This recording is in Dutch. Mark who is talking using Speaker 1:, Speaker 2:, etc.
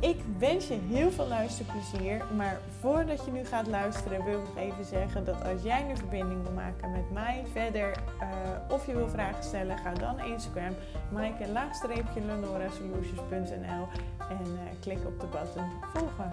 Speaker 1: Ik wens je heel veel luisterplezier. Maar voordat je nu gaat luisteren, wil ik nog even zeggen dat als jij nu verbinding wil maken met mij verder uh, of je wil vragen stellen, ga dan Instagram, maaike laagstreepje en uh, klik op de button volgen.